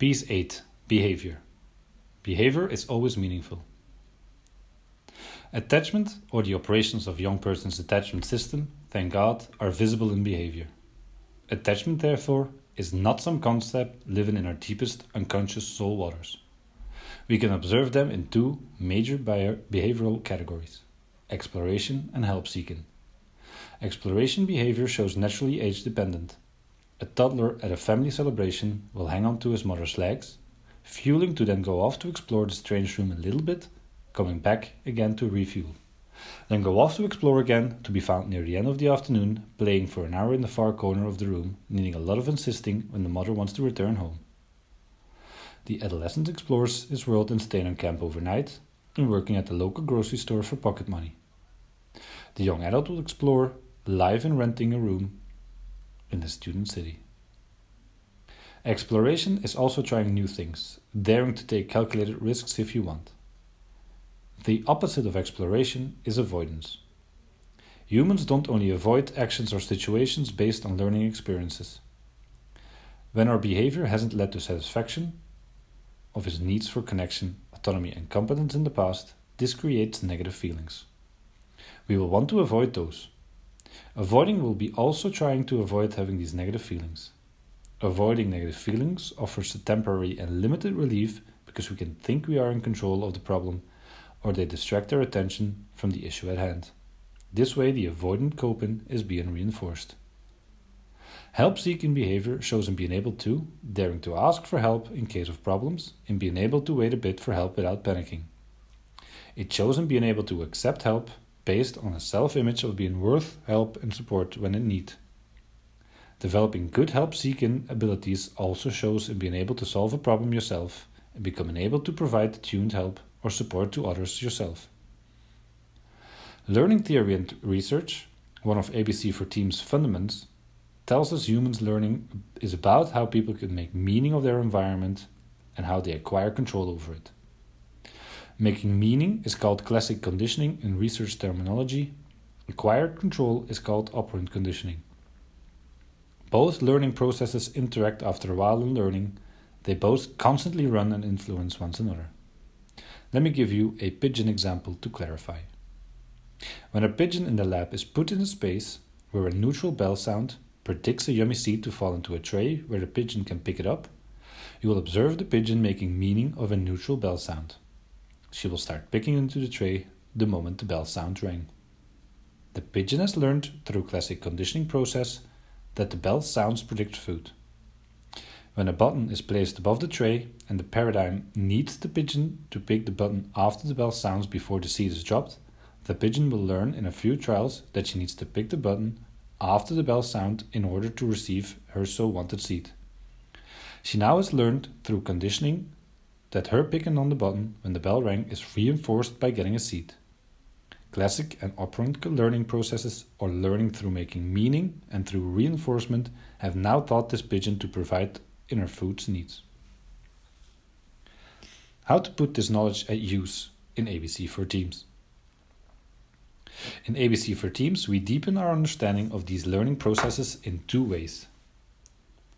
Piece 8 Behavior. Behavior is always meaningful. Attachment, or the operations of young person's attachment system, thank God, are visible in behavior. Attachment, therefore, is not some concept living in our deepest unconscious soul waters. We can observe them in two major behavioral categories exploration and help seeking. Exploration behavior shows naturally age dependent. A toddler at a family celebration will hang on to his mother's legs, fueling to then go off to explore the strange room a little bit, coming back again to refuel. Then go off to explore again, to be found near the end of the afternoon, playing for an hour in the far corner of the room, needing a lot of insisting when the mother wants to return home. The adolescent explores his world in staying on camp overnight and working at the local grocery store for pocket money. The young adult will explore live in renting a room in the student city. Exploration is also trying new things, daring to take calculated risks if you want. The opposite of exploration is avoidance. Humans don't only avoid actions or situations based on learning experiences. When our behavior hasn't led to satisfaction of his needs for connection, autonomy, and competence in the past, this creates negative feelings. We will want to avoid those. Avoiding will be also trying to avoid having these negative feelings. Avoiding negative feelings offers a temporary and limited relief because we can think we are in control of the problem or they distract our attention from the issue at hand. This way, the avoidant coping is being reinforced. Help seeking behavior shows in being able to, daring to ask for help in case of problems, and being able to wait a bit for help without panicking. It shows in being able to accept help based on a self image of being worth help and support when in need. Developing good help seeking abilities also shows in being able to solve a problem yourself and becoming able to provide tuned help or support to others yourself. Learning theory and research, one of ABC for Team's fundaments, tells us humans learning is about how people can make meaning of their environment and how they acquire control over it. Making meaning is called classic conditioning in research terminology. Acquired control is called operant conditioning. Both learning processes interact after a while in learning. They both constantly run and influence one another. Let me give you a pigeon example to clarify. When a pigeon in the lab is put in a space where a neutral bell sound predicts a yummy seed to fall into a tray where the pigeon can pick it up, you will observe the pigeon making meaning of a neutral bell sound. She will start picking into the tray the moment the bell sound rang. The pigeon has learned through classic conditioning process that the bell sounds predict food. When a button is placed above the tray and the paradigm needs the pigeon to pick the button after the bell sounds before the seed is dropped, the pigeon will learn in a few trials that she needs to pick the button after the bell sound in order to receive her so wanted seed. She now has learned through conditioning that her picking on the button when the bell rang is reinforced by getting a seat. Classic and operant learning processes, or learning through making meaning and through reinforcement, have now taught this pigeon to provide inner food's needs. How to put this knowledge at use in ABC for Teams. In ABC for Teams, we deepen our understanding of these learning processes in two ways.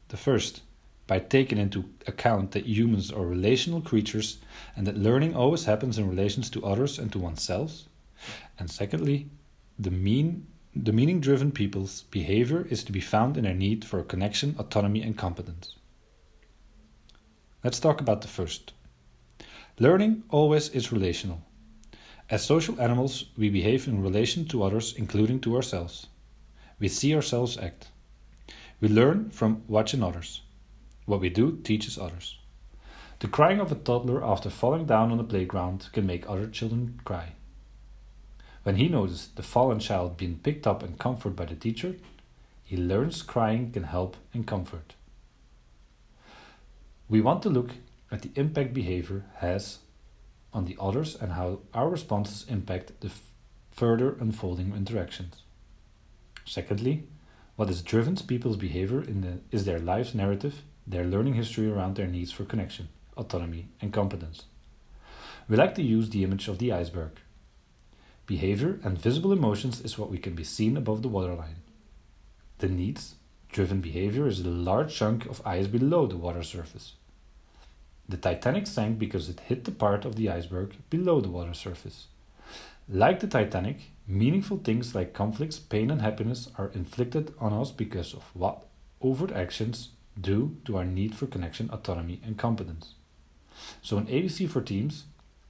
The first, by taking into account that humans are relational creatures and that learning always happens in relations to others and to oneself. And secondly, the mean the meaning driven people's behavior is to be found in their need for connection, autonomy, and competence. Let's talk about the first. Learning always is relational. As social animals, we behave in relation to others, including to ourselves. We see ourselves act. We learn from watching others. What we do teaches others. The crying of a toddler after falling down on the playground can make other children cry. When he notices the fallen child being picked up and comforted by the teacher, he learns crying can help and comfort. We want to look at the impact behavior has on the others and how our responses impact the further unfolding interactions. Secondly, what has driven people's behavior in the, is their life's narrative their learning history around their needs for connection, autonomy, and competence. We like to use the image of the iceberg. Behavior and visible emotions is what we can be seen above the waterline. The needs driven behavior is the large chunk of ice below the water surface. The Titanic sank because it hit the part of the iceberg below the water surface. Like the Titanic, meaningful things like conflicts, pain, and happiness are inflicted on us because of what overt actions do to our need for connection, autonomy, and competence. So, in ABC for Teams,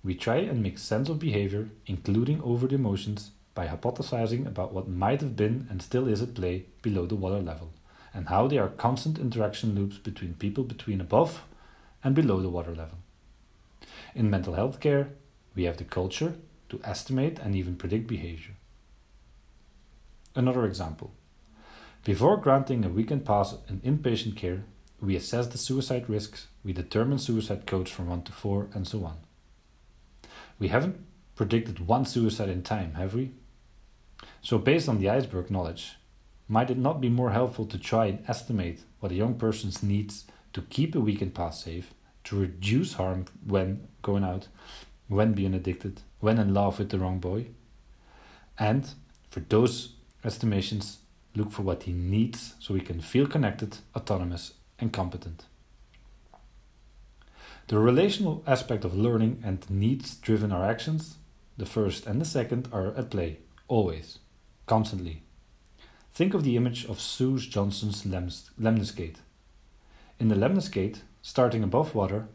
we try and make sense of behavior, including overt emotions, by hypothesizing about what might have been and still is at play below the water level, and how they are constant interaction loops between people between above and below the water level. In mental health care, we have the culture to estimate and even predict behavior. Another example. Before granting a weekend pass in inpatient care, we assess the suicide risks, we determine suicide codes from 1 to 4, and so on. We haven't predicted one suicide in time, have we? So, based on the iceberg knowledge, might it not be more helpful to try and estimate what a young person needs to keep a weekend pass safe, to reduce harm when going out, when being addicted, when in love with the wrong boy? And for those estimations, look for what he needs so he can feel connected, autonomous, and competent. The relational aspect of learning and needs driven our actions, the first and the second, are at play, always, constantly. Think of the image of Sue Johnson's lemniscate. In the lemniscate, starting above water,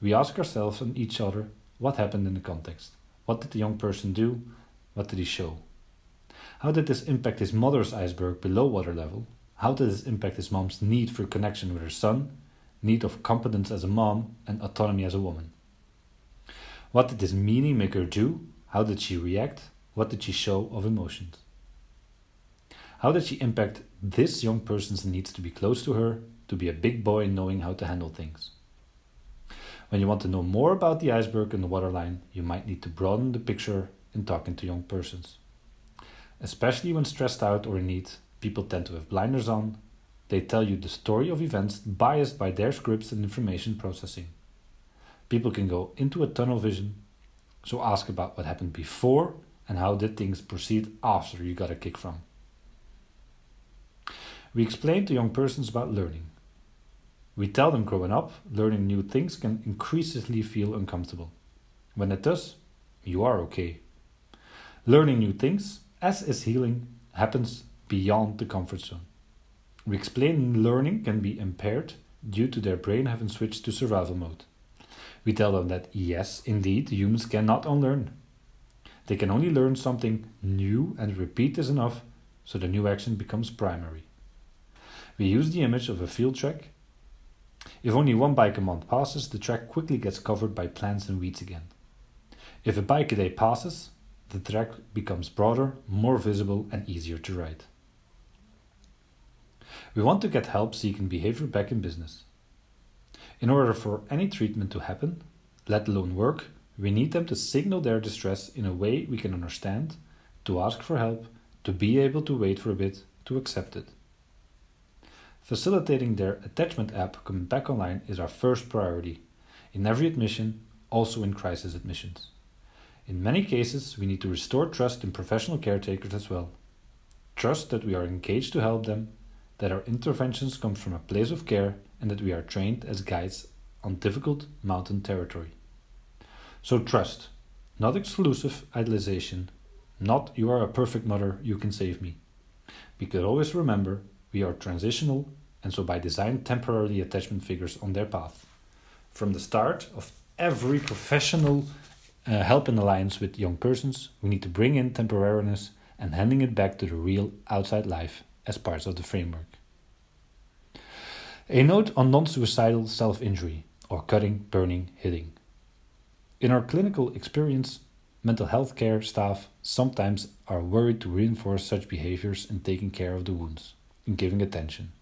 we ask ourselves and each other what happened in the context. What did the young person do? What did he show? How did this impact his mother's iceberg below water level? How did this impact his mom's need for connection with her son, need of competence as a mom, and autonomy as a woman? What did this meaning make her do? How did she react? What did she show of emotions? How did she impact this young person's needs to be close to her, to be a big boy knowing how to handle things? When you want to know more about the iceberg and the waterline, you might need to broaden the picture in talking to young persons. Especially when stressed out or in need, people tend to have blinders on. They tell you the story of events biased by their scripts and information processing. People can go into a tunnel vision, so ask about what happened before and how did things proceed after you got a kick from. We explain to young persons about learning. We tell them growing up, learning new things can increasingly feel uncomfortable. When it does, you are okay. Learning new things, as is healing, happens beyond the comfort zone. We explain learning can be impaired due to their brain having switched to survival mode. We tell them that yes, indeed, humans cannot unlearn. They can only learn something new and repeat this enough so the new action becomes primary. We use the image of a field track. If only one bike a month passes, the track quickly gets covered by plants and weeds again. If a bike a day passes, the track becomes broader, more visible, and easier to ride. We want to get help seeking behavior back in business. In order for any treatment to happen, let alone work, we need them to signal their distress in a way we can understand, to ask for help, to be able to wait for a bit, to accept it. Facilitating their attachment app coming back online is our first priority in every admission, also in crisis admissions. In many cases, we need to restore trust in professional caretakers as well. Trust that we are engaged to help them, that our interventions come from a place of care, and that we are trained as guides on difficult mountain territory. So, trust, not exclusive idealization, not you are a perfect mother, you can save me. We could always remember we are transitional and so by design temporarily attachment figures on their path. From the start of every professional uh, help in alliance with young persons, we need to bring in temporariness and handing it back to the real outside life as parts of the framework. A note on non suicidal self injury or cutting, burning, hitting. In our clinical experience, mental health care staff sometimes are worried to reinforce such behaviors in taking care of the wounds in giving attention.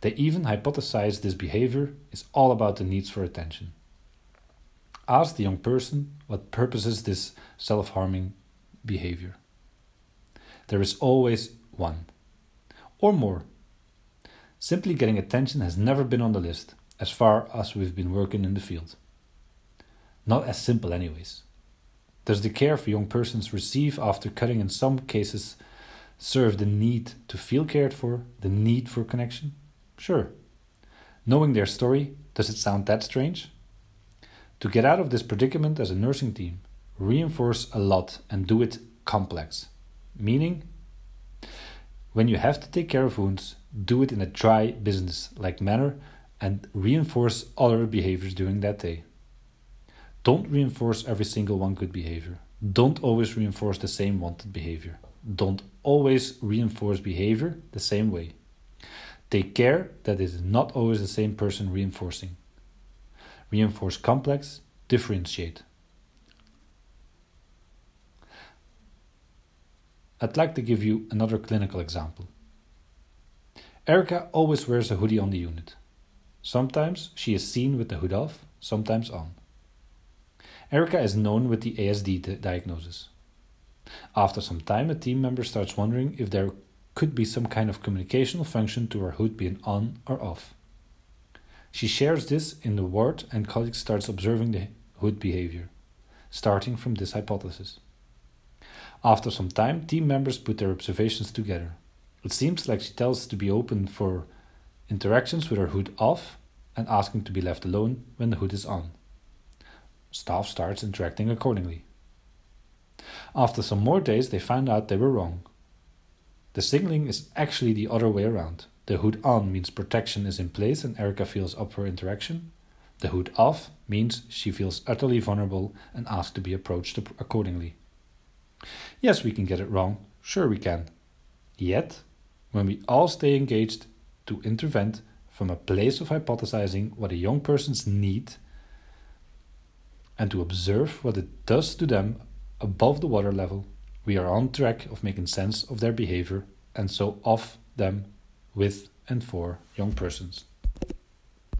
They even hypothesize this behavior is all about the needs for attention. Ask the young person what purposes this self harming behavior. There is always one, or more. Simply getting attention has never been on the list, as far as we've been working in the field. Not as simple, anyways. Does the care for young persons receive after cutting in some cases serve the need to feel cared for, the need for connection? Sure. Knowing their story, Does it sound that strange? To get out of this predicament as a nursing team, reinforce a lot and do it complex. Meaning, when you have to take care of wounds, do it in a dry business like manner and reinforce other behaviors during that day. Don't reinforce every single one good behavior. Don't always reinforce the same wanted behavior. Don't always reinforce behavior the same way. Take care that it is not always the same person reinforcing. Reinforce complex, differentiate. I'd like to give you another clinical example. Erica always wears a hoodie on the unit. Sometimes she is seen with the hood off, sometimes on. Erica is known with the ASD diagnosis. After some time, a team member starts wondering if there could be some kind of communicational function to her hood being on or off. She shares this in the ward, and colleagues starts observing the hood behavior, starting from this hypothesis. After some time, team members put their observations together. It seems like she tells to be open for interactions with her hood off and asking to be left alone when the hood is on. Staff starts interacting accordingly. After some more days, they find out they were wrong. The signaling is actually the other way around. The hood on means protection is in place and Erica feels up for interaction. The hood off means she feels utterly vulnerable and asks to be approached accordingly. Yes, we can get it wrong. Sure, we can. Yet, when we all stay engaged to intervene from a place of hypothesizing what a young person's need and to observe what it does to them above the water level, we are on track of making sense of their behavior and so of them with and for young persons.